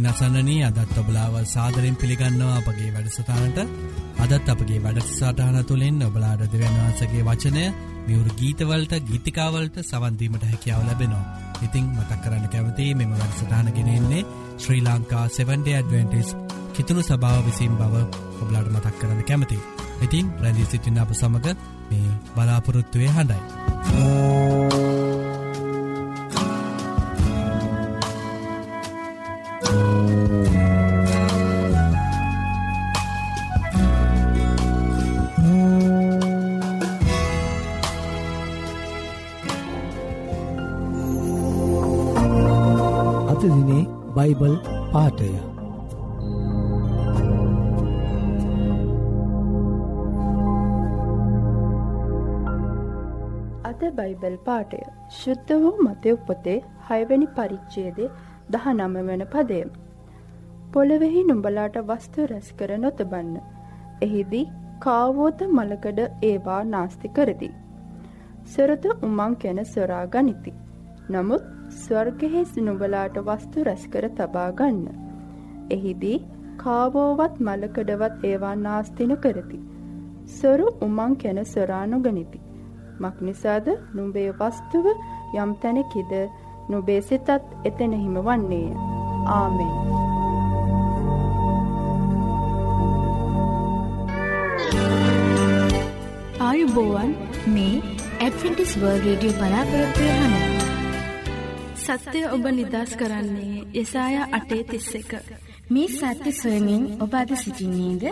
ඉතින් අසන්නනී අදත් ඔබලාව සාදරෙන් පිළිගන්නවා අපගේ වැඩසටානට අදත් අපගේ වැඩසටාන තුළින් ඔබලාඩ දෙවන්වහන්සගේ වචනය මියවරු ගීතවලට ගීතිකාවලට සවන්දීමට හැකියාව ලැබෙනවා. ඉතිං මතක් කරන්න කැමති මෙම වැඩසටානගෙනෙන්නේ ශ්‍රී ලංකා 7ඩ ඇඩවෙන්ටිස් කිතුුණු සභාව විසින් බව ඔබලාඩ මතක් කරන්න කැමති. ඉතින් රැදි සිටින්න අප සමඟ මේ බලාපොරොත්තුවය හඬයි. අතදිනේ අද බයිබල් පාටය ශුද්ධ වූ මතය උපතේ හයවැනි පරිච්චේදේ දහ නම වන පදය. පොළවෙහි නුඹලාට වස්තු රැස් කර නොතබන්න. එහිදී කාවෝත මලකඩ ඒවා නාස්ති කරති. සොරත උමං කැන සොරා ගනිති. නමුත් ස්වර්ගෙහි නුඹලාට වස්තු රැස්කර තබා ගන්න. එහිදී කාවෝවත් මලකඩවත් ඒවා නාස්තින කරති. සොරු උමං කැන සොරානු ගනිති. මක්නිසාද නුඹේ වස්තුව යම් තැනෙකිද නුබේ සිතත් එතෙන හිම වන්නේය. ආමෙන්. ආයුබෝවන් මේ ඇඩ්වෙන්ටිස් වර්ල් රේඩියෝ බලාපොරොත්වය හඬ. සත්‍යය ඔබ නිදස් කරන්නේ යසාය අටේ තිස්ස එක. මේ සත්‍ය සොයමින් ඔබ අද සිටින්නේද?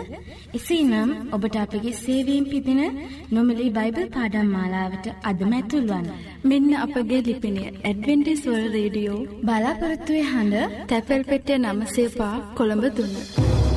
එසේනම් ඔබට අපගේ සේවයෙන් පිදින නොමිලේ බයිබල් පාඩම් මාලාවට අදම ඇතුල්වන්න. මෙන්න අපගේ ලිපිනය ඇඩවෙන්ටිස් වර්ල්ඩ් රේඩියෝ බලාපොරොත්තු වෙ හඬ තැපැල් පෙට්ටිය නම සේපා කොළඹ 3.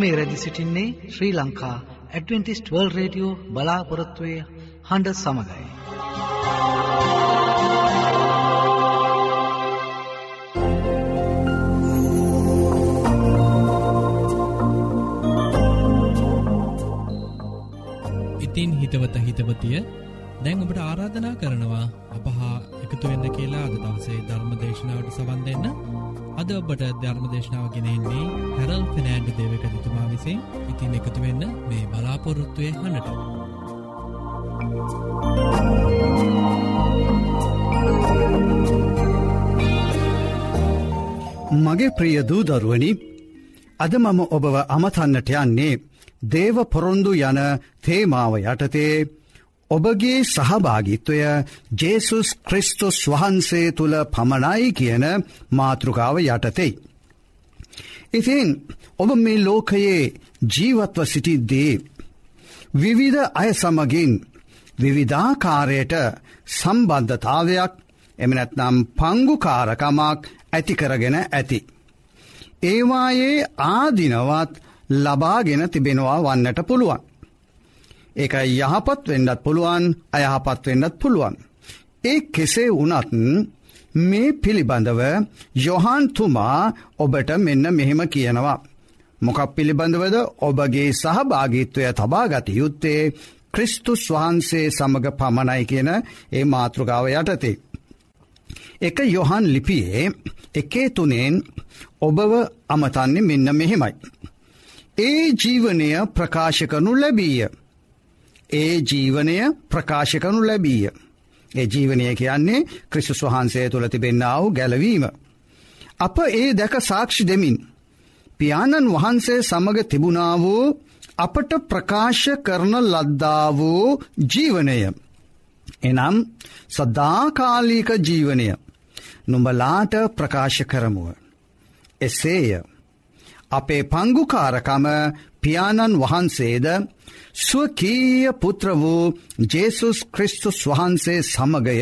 මේ රැදි සිටින්නේ Sri Lanka Adventist world radio බලාපොරොත්තුවය හඬ සමඟයි. ඉතින් හිතවත හිතවතිය දැන් ඔබට ආරාධනා කරනවා අපහා එකතු වෙන්න කියලා අද දවසේ ධර්ම දේශනාවට සවන් දෙන්න. අද ඔබට ධර්ම දේශනාව ගෙනෙන්නේ හැරල් ෆිනෑන්ඩ් දේවකතුමා විසින්. ඉතින් එකතු වෙන්න මේ බලාපොරොත්තුවය හඬට මගේ ප්‍රිය දූ දරුවනි අද මම ඔබව අමතන්නට යන්නේ දේව පොරොන්දු යන තේමාව යටතේ ඔබගේ සහභාගිත්වය ජේසුස් ක්‍රිස්තුස් වහන්සේ තුළ පමණයි කියන මාතෘකාව යටතෙයි. ඉතින් ඔබ මේ ලෝකයේ ජීවත්ව සිටිද්දී විවිධ අය සමගින් විවිධාකාරයට සම්බන්ධතාවයක් එමනැත්නම් පංගුකාරකමක් ඇතිකරගෙන ඇති. ඒවායේ ආදිනවත් ලබාගෙන තිබෙනවා වන්නට පුළුවන්. ඒක යහපත් වෙන්නත් පුළුවන් අයහපත් වෙන්නත් පුළුවන්. ඒ කෙසේ වනත් මේ පිළිබඳව යොහන්තුමා ඔබට මෙන්න මෙහෙම කියනවා. මොකක් පිළිබඳවද ඔබගේ සහභාගිත්වය තබාගත යුත්තේ ක්‍රිස්තුස් වහන්සේ සමඟ පමණයි කියන ඒ මාතෘකාව යටතේ. එක යොහන් ලිපියේ එකේ තුනෙන් ඔබව අමතන්නේ මෙන්න මෙහෙමයි. ඒ ජීවනය ප්‍රකාශකනු ලැබීය. ඒ ජීවනය ප්‍රකාශකනු ලැබීය. ඒ ජීවනය කියන්නේ ක්‍රිස්තුස් වහන්සේ තුළ තිබෙන්නාව ගැලවීම. අප ඒ දැක සාක්ෂි දෙමින්. පියාණන් වහන්සේ සමග තිබුණා වූ අපට ප්‍රකාශ කරන ලද්දා වූ ජීවනය. එනම් සදාකාලීක ජීවනය නුඹලාට ප්‍රකාශ කරමුව. එසේය. අපේ පංගුකාරකම පියාණන් වහන්සේද ස්වකීය පුත්‍ර වූ ජේසුස් ක්‍රිස්තුස් වහන්සේ සමගය.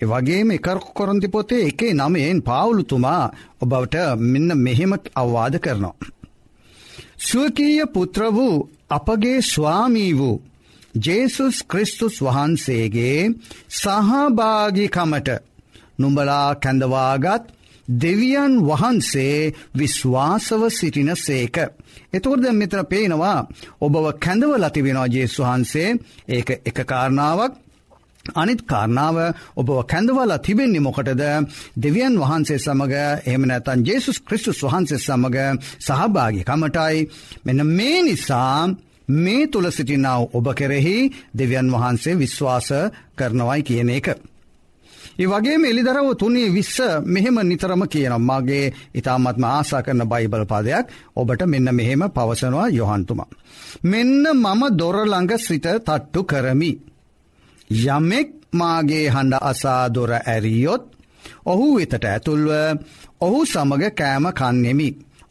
එවගේම එකර කොරන්ති පොතේ එකේ නමයෙන් පාවුලුතුමා ඔබවට මෙන්න මෙහෙම අවවාද කරනවා. ස්වකීය පුත්‍ර වූ අපගේ ස්වාමී වූ ජේසුස් ක්‍රිස්තුස් වහන්සේගේ සහභාගිකමට නුඹලා කැඳවාගත් දෙවියන් වහන්සේ විශ්වාසව සිටින සේක. එතකොරද මෙතන පේනවා ඔබව කැඳව ලතිවෙනවා ජේසු වහන්සේ ඒක එක කාරණාවක් අනිත් කාරණාව ඔබ කැඳවලා තිබෙන්නේ මොකටද දෙවියන් වහන්සේ සමඟ එහම නැතන් ජේසුස් ක්‍රිස්තුස් වහන්සේ සමඟ සහභාගි කමටයි මෙන්න මේ නිසා මේ තුළ සිටිනාව ඔබ කෙරෙහි දෙවියන් වහන්සේ විශ්වාස කරනවයි කියන එක. ඒ වගේ එලිදරව තුනේ විස්ස මෙහෙම නිතරම කියන මගේ ඉතාමත්ම ආසා කරන බයිබල් පාදයක් ඔබට මෙන්න මෙහෙම පවසනවා යොහන්තුමා. මෙන්න මම දොරළඟ සිට තට්ටු කරමි. යමෙක් මාගේ හඬ අසාදොර ඇරියොත් ඔහු වෙතට ඇතුල්ව ඔහු සමග කෑම කන්නෙමි.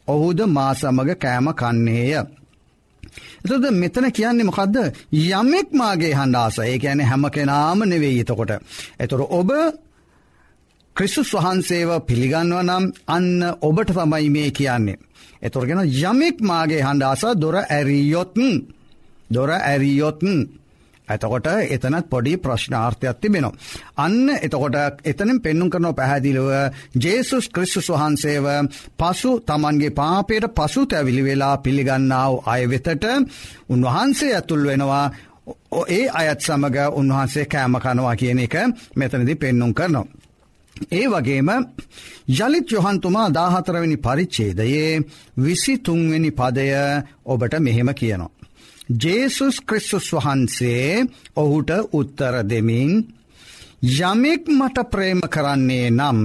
ඔහුද මා සමග කෑම කන්නේය. එතද මෙතන කියන්නේ මොකක්ද යමෙක් මාගේ හඬාස ඒ ඇන හැම කෙනාම නෙවෙයි එතකොට. එතුර ඔබ ක්‍රිස්සුස් වහන්සේව පිළිගන්නව නම් අන්න ඔබට තමයි මේ කියන්නේ. එතුරගෙන යමෙක් මාගේ හඬාස දොර ඇරියොත්න් දොර ඇරියොත්න්. ඇතකොට එතනත් පොඩි ප්‍රශ්නාර්ථයක් තිබෙනවා. අන්න එතකොට එතනින් පෙන්නුම් කරනව පැහැදිලිව ජේසුස් ක්‍රිස්සුස් වහන්සේව පසු තමන්ගේ පාපයට පසු තැවිලි වෙලා පිළිගන්නාව අය වෙතට උන්වහන්සේ ඇතුල් වෙනවා ඒ අයත් සමඟ උන්වහන්සේ කෑමකනවා කියන එක මෙතනදි පෙන්නුම් කරනවා. ඒ වගේම යළිත් යොහන්තුමා දාහතරවෙනි පරිච්චේදයේ විසි තුන්වෙනි පදය ඔබට මෙහෙම කියනවා. ජේසුස් ක්‍රිස්සුස් වහන්සේ ඔහුට උත්තර දෙමින් යමෙක් මට ප්‍රේම කරන්නේ නම්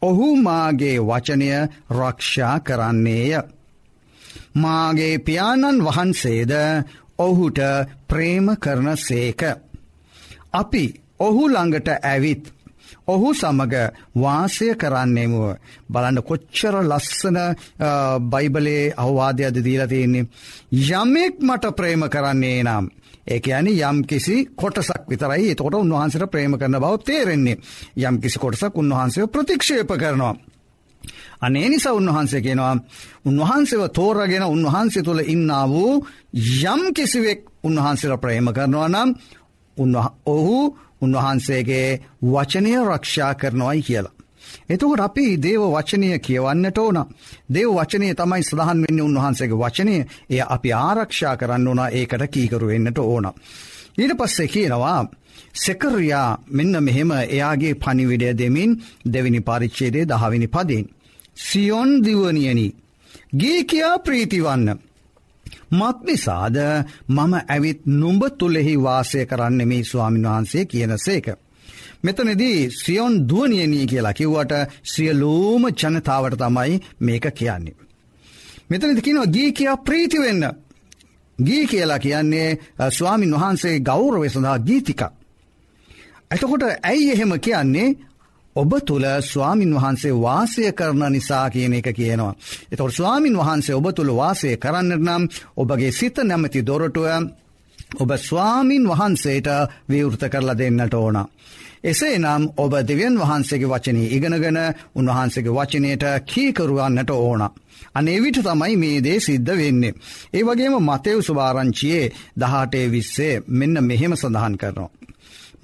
ඔහු මාගේ වචනය රක්ෂා කරන්නේය. මාගේ පියාණන් වහන්සේද ඔහුට ප්‍රේම කරන සේක. අපි ඔහු ළඟට ඇවිත් ඔහු සමග වාසය කරන්නෙමුව බලන්න කොච්චර ලස්සන බයිබලේ අවවාදයද දීලා තියෙන්නේ. යමෙක් මට ප්‍රේම කරන්නේ නම්. ඒක යනි යම් කිසි කොටසක් විතරයි එතකොට උන්වහන්සට ප්‍රේම කරන බව තේරෙන්නේ යම් කිසි කොටසක් උන්වහන්සේ ප්‍රතික්ෂේප කරනවා. අනේ නිසා උන්වහන්සේ කෙනවා උන්වහන්සේව තෝරගෙන උන්වහන්සේ තුළ ඉන්නා වූ යම් කිසිවෙක් උන්වහන්සේට ප්‍රේම කරනවා නම් ඔහු උන්වහන්සේගේ වචනය රක්ෂා කරනවයි කියලා. එතකොට අපි දේව වචනය කියවන්නට ඕන දේව වචනය තමයි සඳහන් වෙන්න උන්වහන්සේගේ වචනය එය අපි ආරක්ෂා කරන්න ඕන ඒකට කීකරු වෙන්නට ඕන. ඊට පස්සේ කියනවා සෙකරයා මෙන්න මෙහෙම එයාගේ පනිවිඩය දෙමින් දෙවිනි පරිච්චේදේ දහවිනි පදෙන්. සියොන් දිවනියනි. ගේ කියා ප්‍රීතිවන්න. මක්නිසාද මම ඇවිත් නුඹ තුළෙහි වාසය කරන්න මේ ස්වාමින් වහන්සේ කියන සේක. මෙතනදී සියොන් දුවනියනී කියලා කිව්වට සියලූම ජනතාවට තමයි මේක කියන්නේ. මෙතනද කිනවා ගී කියා ප්‍රීතිවෙන්න. ගී කියලා කියන්නේ ස්වාමින් වහන්සේ ගෞරව සඳහා ගීතික. එතකොට ඇයි එහෙම කියන්නේ ඔබ තුළ ස්වාමින් වහන්සේ වාසය කරන නිසා කියන එක කියනවා. එතොට ස්වාමින් වහන්සේ ඔබ තුළ වාසය කරන්නට නම් ඔබගේ සිත නැමති දොරටුව ඔබ ස්වාමින් වහන්සේට විවෘත කරලා දෙන්නට ඕන. එසේ නම් ඔබ දෙවියන් වහන්සේගේ වචනය ඉගෙනගෙන උන්වහන්සේගේ වචනයට කීකරුවන්නට ඕන. අනේ විට තමයි මේ දේ සිද්ධ වෙන්නේ. ඒ වගේම මතයව සුභාරංචියයේ දහටේ විස්සේ මෙන්න මෙහෙම සඳහන් කරනවා.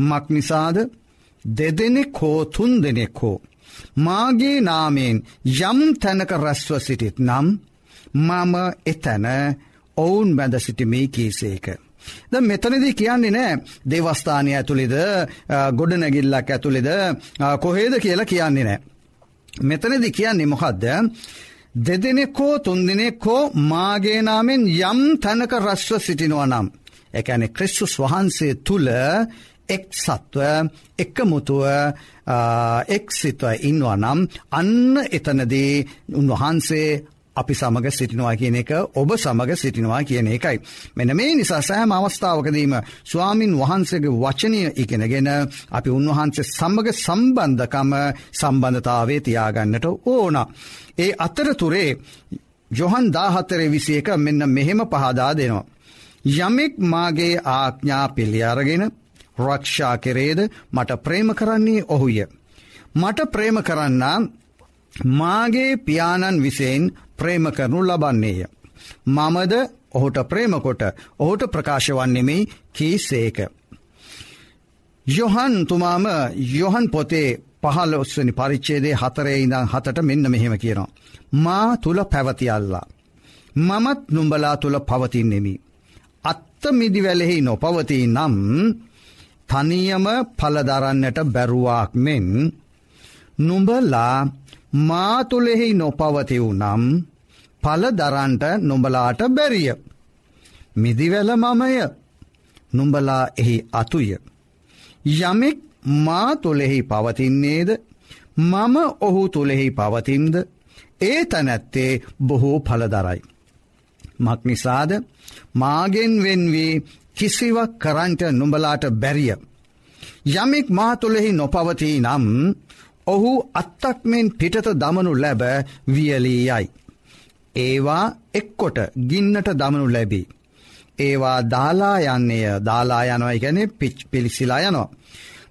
මක් නිසාද දෙදෙනෙක් හෝ තුන් දෙනෙක් හෝ. මාගේ නාමයෙන් යම් තැනක රැස්ව සිටිත් නම් මම එතැන ඔවුන් බැඳ සිටිමේ කීසේක. ද මෙතනදී කියන්නේ නෑ දේවස්ථානය ඇතුළෙද ගොඩනැගිල්ලක් ඇතුළෙද කොහේද කියලා කියන්නේ නෑ. මෙතනදි කියන්නේ මොකක්ද දෙදෙනෙක් හෝ තුන්දිනෙක් හෝ මාගේනාමෙන් යම් තැනක රස්ව සිටිනවා නම්. එකැනෙ ක්‍රිස්තුස් වහන්සේ තුළ එක් සත්ව එක්කමුතුව එක් සිත්ව ඉන්නවා නම් අන්න එතනදී උන්වහන්සේ අපි සමඟ සිටිනවා කියන එක ඔබ සමඟ සිටිනවා කියන එකයි. මෙන මේ නිසා සෑම අවස්ථාවකදීම ස්වාමින් වහන්සේගේ වචනය ඉගෙනගෙන අපි උන්වහන්සේ සම්මග සම්බන්ධකම සම්බන්ධතාවේ තියාගන්නට ඕන. ඒ අතරතුරේ ජොහන් දාහත්තරේ විසි එක මෙන්න මෙහෙම පහදා දෙනවා. යමෙක් මාගේ ආඥා පිළියාරගෙන රක්ෂා කෙරේද මට ප්‍රේම කරන්නේ ඔහුය. මට ප්‍රේම කරන්නා මාගේ පියාණන් විසයෙන් ප්‍රේම කරනු ලබන්නේය. මමද ඔහුට ප්‍රේමකොට ඔහුට ප්‍රකාශ වන්නෙමයි කී සේක. යොහන් තුමාම යොහන් පොතේ පහල ඔස්වනි පරිච්චේදේ හතරේ ඉඳං හතට මෙන්න මෙහෙම කියනවා. මා තුළ පැවතියල්ලා. මමත් නුම්ඹලා තුළ පවතින්නෙමි. අත්ත මිදිවැලෙහි නොපවතිී නම් තනියම පලදරන්නට බැරුවාක් මෙන් නුඹලා මාතුලෙහි නොපවතිව් නම් පල දරන්ට නොඹලාට බැරිය. මිදිවැල මමය නුඹලා එහි අතුය. යමෙක් මා තුළෙහි පවතින්නේද මම ඔහු තුළෙහි පවතින්ද ඒ තැනැත්තේ බොහෝ පලදරයි. මක් නිසාද මාගෙන් වෙන්වී කිසිවක් කරන්ට නුඹලාට බැරිය. යමෙක් මා තුළෙහි නොපවතිී නම් ඔහු අත්තක්මෙන් පිටත දමනු ලැබ වියලී යයි. ඒවා එක්කොට ගින්නට දමනු ලැබී. ඒවා දාලා යන්නේය දාලා යනොයි ගැන පිච් පිළිසිලා යනවා.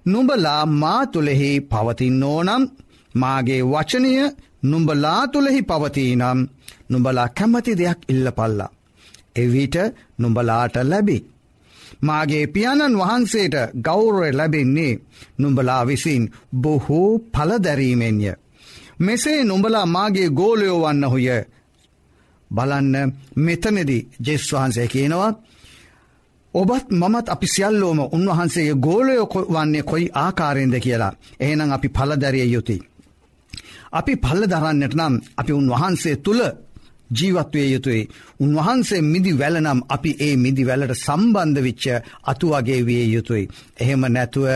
නුඹලා මා තුළෙහි පවතින්නෝ නම් මාගේ වචනය නුඹලා තුළෙහි පවතිනම් නුඹලා කැමති දෙයක් ඉල්ල පල්ලා. එවිට නුඹලාට ලැබි. මාගේ පියාණන් වහන්සේට ගෞරය ලැබෙන්නේ නුඹලා විසින් බොහෝ පලදැරීමෙන්ය. මෙසේ නුඹලා මාගේ ගෝලයෝ වන්න හොය බලන්න මෙතනෙදි ජෙස් වහන්සේ කියනවා ඔබත් මමත් අපි සියල්ලෝම උන්වහන්සේගේ ගෝලයෝ වන්නේ කොයි ආකාරයෙන්ද කියලා එහෙනම් අපි පලදැරිය යුතුයි. අපි පල්ල දරන්නට නම් අපි උන්වහන්සේ තුළ ජීවත්වය යුතුයි. උන්වහන්සේ මිදි වැලනම් අපි ඒ මිදි වැලට සම්බන්ධ විච්ච අතුවගේ විය යුතුයි. එහෙම නැතුව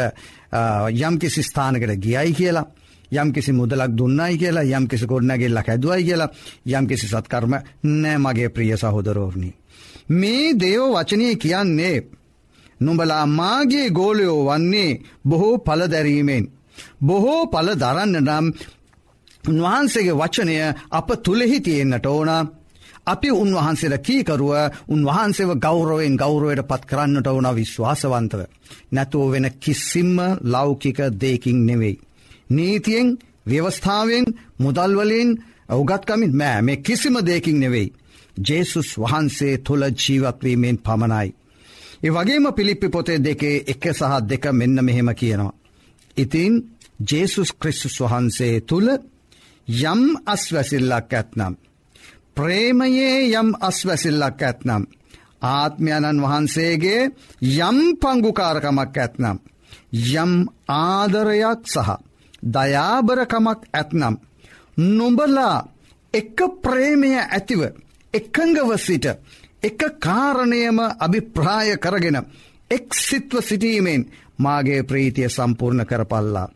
යම්කිසි ස්ථානකට ගියයි කියලා. යම් කිසි මුදලක් දුන්නයි කියලා යම් කිසි ගොඩනැගෙල්ලක් ඇදුවයි කියලා යම් කිසි සත්කර්ම නෑ මගේ ප්‍රිය සහෝදරෝර්ණි. මේ දේව වචනය කියන්නේ නුඹලා මාගේ ගෝලයෝ වන්නේ බොහෝ පලදැරීමෙන්. බොහෝ පල දරන්න නම් උන්වහන්සේගේ වචනය අප තුළෙහි තියෙන්න්නට ඕන අපි උන්වහන්සේට කීකරුව උන්වහන්සේව ගෞරවෙන් ගෞරවයට පත් කරන්නට ඕන විශ්වාසවන්තව. නැතුව වෙන කිසිම්ම ලෞකික දෙකින් නෙවෙයි. නීතියෙන් ව්‍යවස්ථාවෙන් මුදල්වලින් ඔවගත්කමින් මෑ මේ කිසිම දෙකින් නෙවෙයි. ජේසුස් වහන්සේ තුළ ජීවත්වීමෙන් පමණයි. ඒ වගේම පිළිප්පි පොතේ දෙකේ එක සහ දෙක මෙන්න මෙහෙම කියනවා. ඉතින් ජේසුස් ක්‍රිස්තුස් වහන්සේ තුළ යම් අස්වැසිල්ලක් ඇත්නම්. ප්‍රේමයේ යම් අස්වැසිල්ලක් ඇත්නම්. ආත්මයණන් වහන්සේගේ යම් පංගුකාරකමක් ඇත්නම්. යම් ආදරයක් සහ දයාබරකමක් ඇත්නම්. නොඹලා එක ප්‍රේමය ඇතිව එකංගව සිට එක කාරණයම අභිප්‍රාය කරගෙන එක් සිත්ව සිටීමෙන් මාගේ ප්‍රීතිය සම්පූර්ණ කරපල්ලා.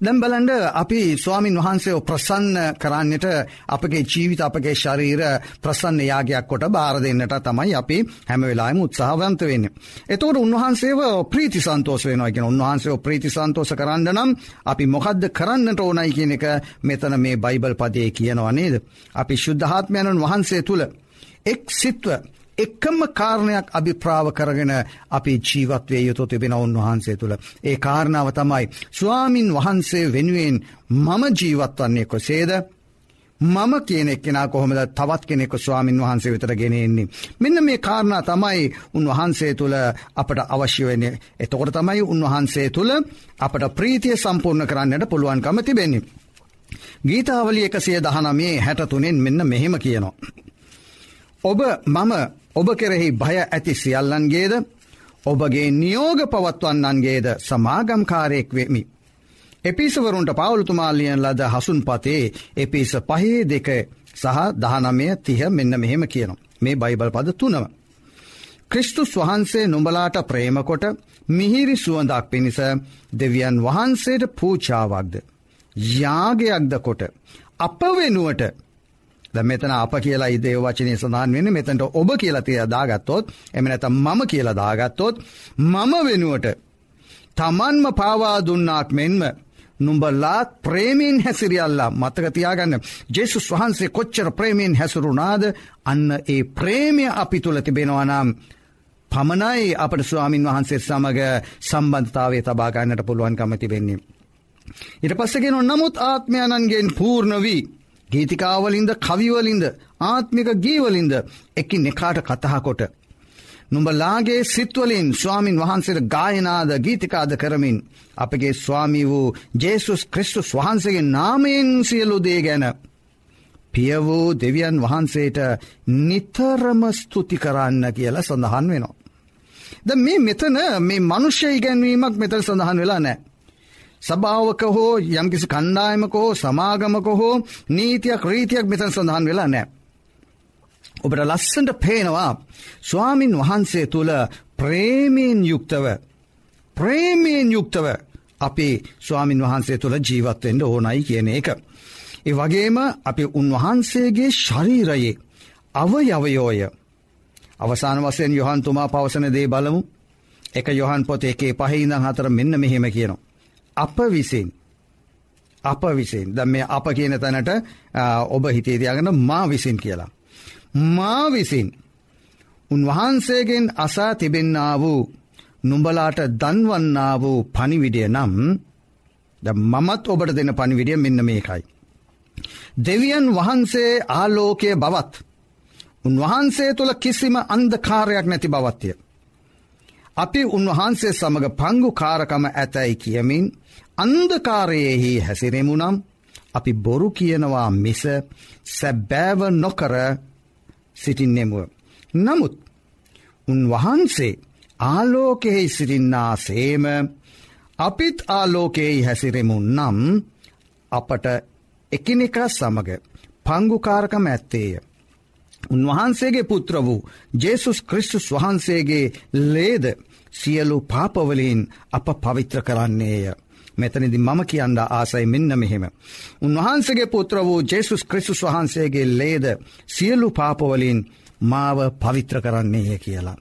දැම් බලන්ඩ අපි ස්වාමින් වහන්සේ ප්‍රසන්න කරන්නට අපගේ ජීවිත අපගේ ශරීර ප්‍රසන්න යාගයක් කොට බාර දෙන්නට තමයි අපි හැම වෙලාම උත්සාහවන්ත වෙන්න. එතවට උන්වහන්සේව ප්‍රීති සන්තෝස වෙනවාගෙන උන්වහන්සේ ප්‍රීති සන්තෝස කරන්න නම් අපි මොකක්ද කරන්නට ඕනයි කියන එක මෙතන මේ බයිබල් පදය කියනවා නේද. අපි ශුද්ධහත්මයණන් වහන්සේ තුළ එක් සිත්ව එකම කාරණයක් අභිප්‍රාව කරගෙන අපි ජීවත්වය යුතු තිබෙන උන්වහන්සේ තුළ. ඒ කාරණාව තමයි ස්වාමින් වහන්සේ වෙනුවෙන් මම ජීවත් වන්නේ කොසේද. මම කියනෙක් කෙනා කොහොමද තවත් කෙනෙක ස්වාමින් වහන්සේ වෙතර ගෙනෙන්නේ. මෙන්න මේ කාරණා තමයි උන්වහන්සේ තුළ අපට අවශ්‍ය වෙන්නේ. එතකොට තමයි උන්වහන්සේ තුළ අපට ප්‍රීතිය සම්පූර්ණ කරන්නට පුළුවන්කම තිබෙන්නේ. ගීතාවලි එකසිය දහනමේ හැටතුනෙන් මෙන්න මෙහෙම කියනවා. ඔබ මම ඔබ කෙරෙහි භය ඇති සියල්ලන්ගේද ඔබගේ නියෝග පවත්වන්නන්ගේද සමාගම්කාරයෙක් වෙමි. එපිසවරුන්ට පවුලතුමාලියන් ලද හසුන් පතේ එපිස පහේ දෙක සහ දහනමය තිහ මෙන්න මෙහෙම කියනවා. මේ බයිබල් පද තුනම. ක්‍රිස්තුස් වහන්සේ නුඹලාට ප්‍රේමකොට මිහිරි සුවඳක් පිණිස දෙවියන් වහන්සේට පූචාවක්ද. යාගයක්ද කොට. අප වෙනුවට ද මෙතන අප කියලා ඉදේ වචනය සඳහන් වෙන මෙතැට ඔබ කියලතිය දාගත්තොත් එම නැත මම කියලා දාගත්තොත් මම වෙනුවට තමන්ම පාවා දුන්නාක් මෙන්ම නුඹලාත් ප්‍රේමීන් හැසිරියල්ලා මතකතියාගන්න ජෙසුස් වහන්සේ කොච්චර ප්‍රේමීන් හැසුරුනාද අන්න ඒ ප්‍රේමය අපි තුළ තිබෙනවනම් පමණයි අපට ස්වාමින් වහන්සේ සමඟ සම්බන්ධතාවේ තබාගන්නට පුළුවන්කම තිබෙන්නේ. ඉට පස්සගෙන නමුත් ආත්මයණන්ගෙන් පූර්ණ වී ගීතිකාවලින්ද කවිවලින්ද ආත්මික ගීවලින්ද එකින් එකාට කතහකොට. නුඹලාගේ සිත්වලින් ස්වාමින් වහන්සේට ගායනාද ගීතිකාද කරමින් අපගේ ස්වාමී වූ ජේසුස් ක්‍රිස්තුස් වහන්සේගේ නාමයෙන් සියලු දේ ගැන. පිය වූ දෙවියන් වහන්සේට නිතරම ස්තුති කරන්න කියලා සඳහන් වෙනවා. ද මේ මෙතන මේ මනුෂ්‍ය ඉගැන්වීමක් මෙතර සඳහන් වෙලා නෑ. සභාවක හෝ යම්කිසි කණ්ඩායමක හෝ සමාගමක හෝ නීතියක් රීතියක් මෙතන සඳහන් වෙලා නෑ. ඔබට ලස්සට පේනවා ස්වාමින් වහන්සේ තුළ ප්‍රේමයෙන් යුක්තව ප්‍රේමයෙන් යුක්තව අපි ස්වාමින් වහන්සේ තුළ ජීවත්වෙන්ට ඕනයි කියන එක. ඒ වගේම අපි උන්වහන්සේගේ ශරීරයේ අවයවයෝය අවසාන වසයෙන් යොහන්තුමා පවසන දේ බලමු එක යොහන් පොත එකේ පහහිදං හතර මෙන්න මෙහෙම කියනවා. අප විසින් අප විසින් ද මේ අප කියන තැනට ඔබ හිතේතියාගෙන මා විසින් කියලා. මා විසින් උන්වහන්සේගෙන් අසා තිබෙන්න්නා වූ නුඹලාට දන්වන්නා වූ පනිවිඩිය නම් ද මමත් ඔබට දෙන පනිවිඩිය මෙන්න මේකයි. දෙවියන් වහන්සේ ආලෝකය බවත් උන්වහන්සේ තුළ කිසිම අන්දකාරයක් නැති බවත්ය. අපි උන්වහන්සේ සමඟ පංගු කාරකම ඇතැයි කියමින් අන්දකාරයෙහි හැසිරෙමුනම් අපි බොරු කියනවා මිස සැබෑව නොකර සිටින්නෙමුව. නමුත් උන්වහන්සේ ආලෝකෙහි සිරින්නා සේම අපිත් ආලෝකෙහි හැසිරෙමුන් නම් අපට එකිනෙක සමග පංගුකාරකම ඇත්තේය. උන්වහන්සේගේ පුත්‍ර වූ ජේසුස් ක්‍රිස්තුස් වහන්සේගේ ලේද සියලු පාපවලින් අප පවිත්‍ර කරන්නේය. මෙතනදි මම කියන්න ආසයි මෙන්න මෙහෙම. උන්වහන්සගේ පුත්‍ර වූ ජේසුස් ක්‍රිස්තුස් වහන්සේගේ ලේද සියලු පාපවලින් මාව පවිත්‍ර කරන්නේය කියලා.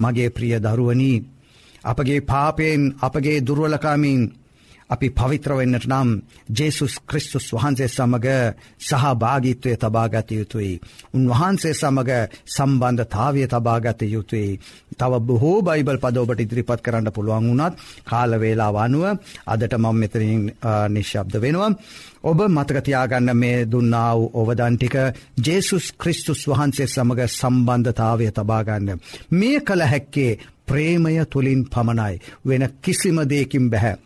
මගේ ප්‍රිය දරුවනී අපගේ පාපයෙන් අපගේ දුර්වලකාමින් අපි පවිත්‍රවෙන්නට නම් ජේසුස් ක්‍රිස්තුස් වහන්සේ සමඟ සහභාගිත්වය තබාගත යුතුයි. උන්වහන්සේ සමඟ සම්බන්ධතාවය තබාගත යුතුයි. තව බොහෝ බයිබල් පදෝබට ඉදිරිපත් කරන්න පුළුවන් වුණත් කාලවේලා වනුව අදට මං මෙතරින් නිශ්ශබ්ද වෙනවා. ඔබ මතකතියාගන්න මේ දුන්නාව ඔවදන්ටික ජේසුස් ක්‍රිස්තුස් වහන්සේ සමඟ සම්බන්ධතාවය තබාගන්න. මේ කළ හැක්කේ ප්‍රේමය තුළින් පමණයි වෙන කිසිම දෙයකින් බැහැ.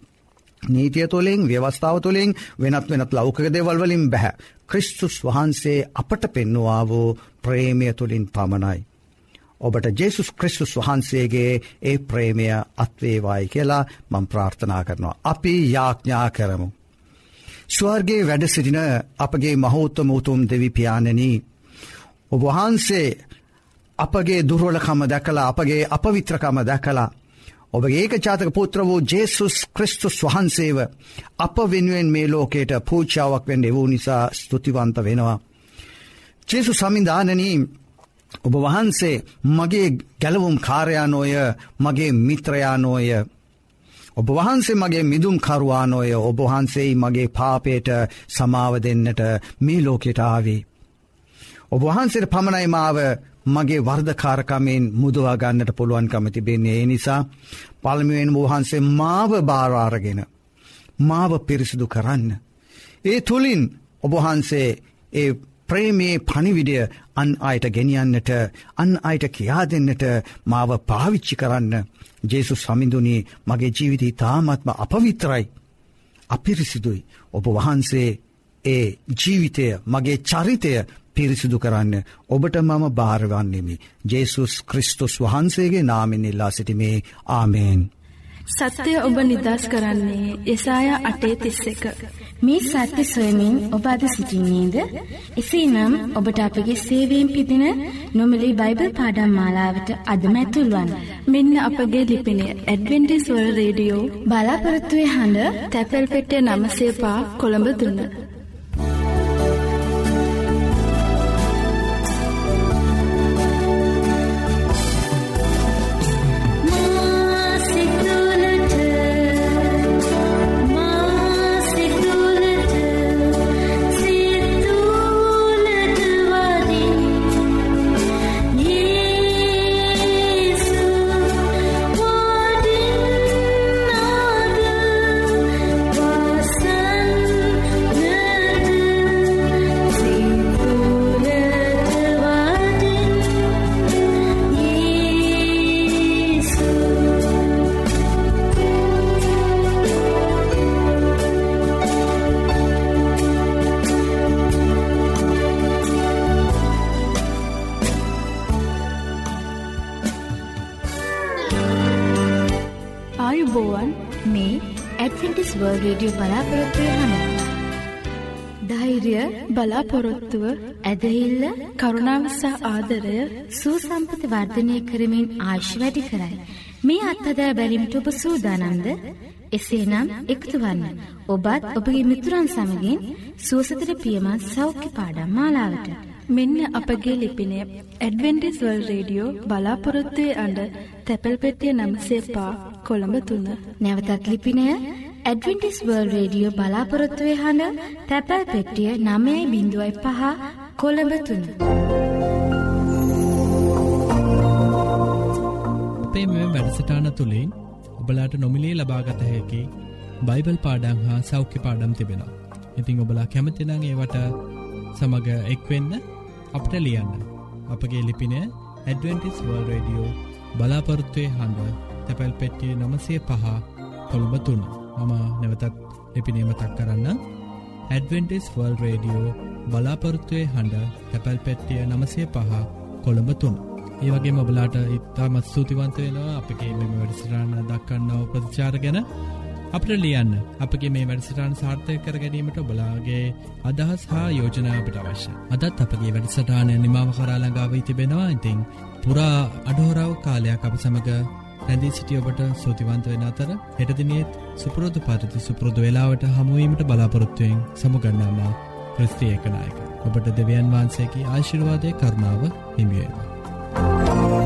නීතිය තුළින් ව්‍යවස්ථාව තුළින් වෙනත් වෙනත් ලෞකක දෙවල්වලින් බැහැ. ක්‍රිස්තුස් වහන්සේ අපට පෙන්නවා වූ ප්‍රේමය තුළින් පමණයි. ඔබට ජෙසුස් ක්‍රිස්තුස් වහන්සේගේ ඒ ප්‍රේමය අත්වේවායි කියලා මං ප්‍රාර්ථනා කරනවා. අපි යාඥා කරමු. ස්වර්ගේ වැඩ සිටින අපගේ මහෝත්තම උතුම් දෙවිපාණනී. ඔබවහන්සේ අපගේ දුර්වලකම දැකලා අපගේ අපවිත්‍රකම දැකලා ඔබගේ ඒක චාතක පුත්‍ර වූ ජේසුස් ක්‍රිස්තුස් වහන්සේව අප වෙනුවෙන් මේ ලෝකයට පූචාවක් වෙන් එවූ නිසා ස්තුතිවන්ත වෙනවා. ජේසු සමින්ධානනී ඔබ වහන්සේ මගේ ගැලවුම් කාරයානෝය මගේ මිත්‍රයානෝය. ඔබ වහන්සේ මගේ මිදුම් කරුවානෝය ඔබ වහන්සේයි මගේ පාපයට සමාව දෙන්නට මේ ලෝකෙට ආවී. ඔබ වහන්සේට පමණයි මාව මගේ වර්ධකාරකමෙන් මුදවා ගන්නට පුළුවන්කම තිබෙන්නේ ඒ නිසා පළමුුවෙන් වහන්සේ මාව භාරාරගෙන මාව පිරිසිදු කරන්න. ඒ තුළින් ඔබහන්සේ ඒ ප්‍රේමේ පනිවිඩිය අන් අයට ගෙනියන්නට අන් අයට කියා දෙන්නට මාව පාවිච්චි කරන්න ජේසු සමිඳුනී මගේ ජීවිතී තාමත්ම අපවිත්‍රයි. අපිරිසිදුයි ඔබ වහන්සේ ඒ ජීවිතය මගේ චරිතය පිරිසිදු කරන්න ඔබට මම භාරවන්නෙමි. ජේසුස් ක්‍රිස්තුස් වහන්සේගේ නාමින් ඉල්ලා සිටිමේ ආමේෙන්. සත්‍යය ඔබ නිදස් කරන්නේ යසාය අටේ තිස්ස එක. මේ සත්‍ය සොයමින් ඔබ අද සිසිින්නේද. එසේ නම් ඔබට අපගේ සේවීම් පිදින නොමලි බයිබල් පාඩම් මාලාවට අදමැතුල්වන්. මෙන්න අපගේ ලිපිනේ ඇඩවෙන්ටිස්වල් රේඩියෝ බලාපොරත්තුවය හඬ තැපැල් පෙටිය නමසේපා කොළඹ දුන්න. ආයුබෝවන් මේ ඇඩ්වෙන්ටිස් වර්ල් රේඩියෝ බලාපොරොත්තුවය හන. ධෛර්ය බලාපොරොත්තුව ඇදහිල්ල කරුණාවසා ආදරය සූසම්පත වර්ධනය කරමින් ආශ් වැඩි කරයි. මේ අත්හදා බැලිමිට ඔබ සූදානන්ද එසේනම් එකතු වන්න. ඔබත් ඔබගේ මිතුරන් සමගින් සුවසතර පියමත් සෞඛ්‍ය පාඩම් මාලාවට. මෙන්න අපගේ ලිපිනය ඇඩවෙන්ටිස්වල් රේඩියෝ බලාපොරොත්තුවය අඩ තැපැල් පෙටිය නම්සේ පා කොළඹ තුන්න. නැවතත් ලිපිනය ඇඩවෙන්ටිස් වර්ල් රේඩියෝ බලාපොරොත්තුවය හඬ තැපැල් පෙට්ටිය නමයයි බිඳුවයි පහ කොළඹ තුන්න. අපේ මෙ වැඩසටාන තුළින් ඔබලාට නොමිලේ ලබාගත හැකි බයිබල් පාඩං හා සෞඛ්‍ය පාඩම් තිබෙනවා. ඉතිං ඔබලා කැමතිනං ඒවට සමඟ එක්වෙන්න අපට ලියන්න. අපගේ ලිපින ඇඩවෙන්ටිස් වර්ල් රඩියෝ බලාපොරත්තුවය හඬ තැපැල් පෙට්ටිය නමසේ පහ කොළඹ තුන්න මම නැවතත් ලිපිනීම තක් කරන්න ඇඩවෙන්ටිස් වර්ල් රේඩියෝ බලාපොරත්තුවය හඬ තැපැල් පෙට්ටිය නමසේ පහ කොළඹ තුන්න ඒවගේ මබලාට ඉත්තාමත් ස්තුතිවන්ත වෙනවා අපගේ මෙම වැඩසිරාණ දක්කන්නව ප්‍රතිචාර ගැන. අපට ලියන්න අපගේ මේ වැඩසටාන් සාර්ථය කර ගැනීමට බලාගේ අදහස් හා යෝජනාවට අවශ්‍ය අදත් අපගේ වැඩසටානය නිමාව කරාලඟාව තිබෙනවා. ඉතිං පුරා අඩහෝරාව කාලයක් අප සමඟ රැඳී සිටිය ඔබට සෝතිවන්ත වෙන අතර හෙටදිනියත් සුපුරෝධ පරිති සුපුරෘදු වෙලාවට හමුවීමට බලාපොරොත්තුවයෙන් සමුගන්නාම ක්‍රස්තිය එකනායක ඔබට දෙවියන් වහන්සේකි ආශිර්වාදය කරනාව හිමියේවා.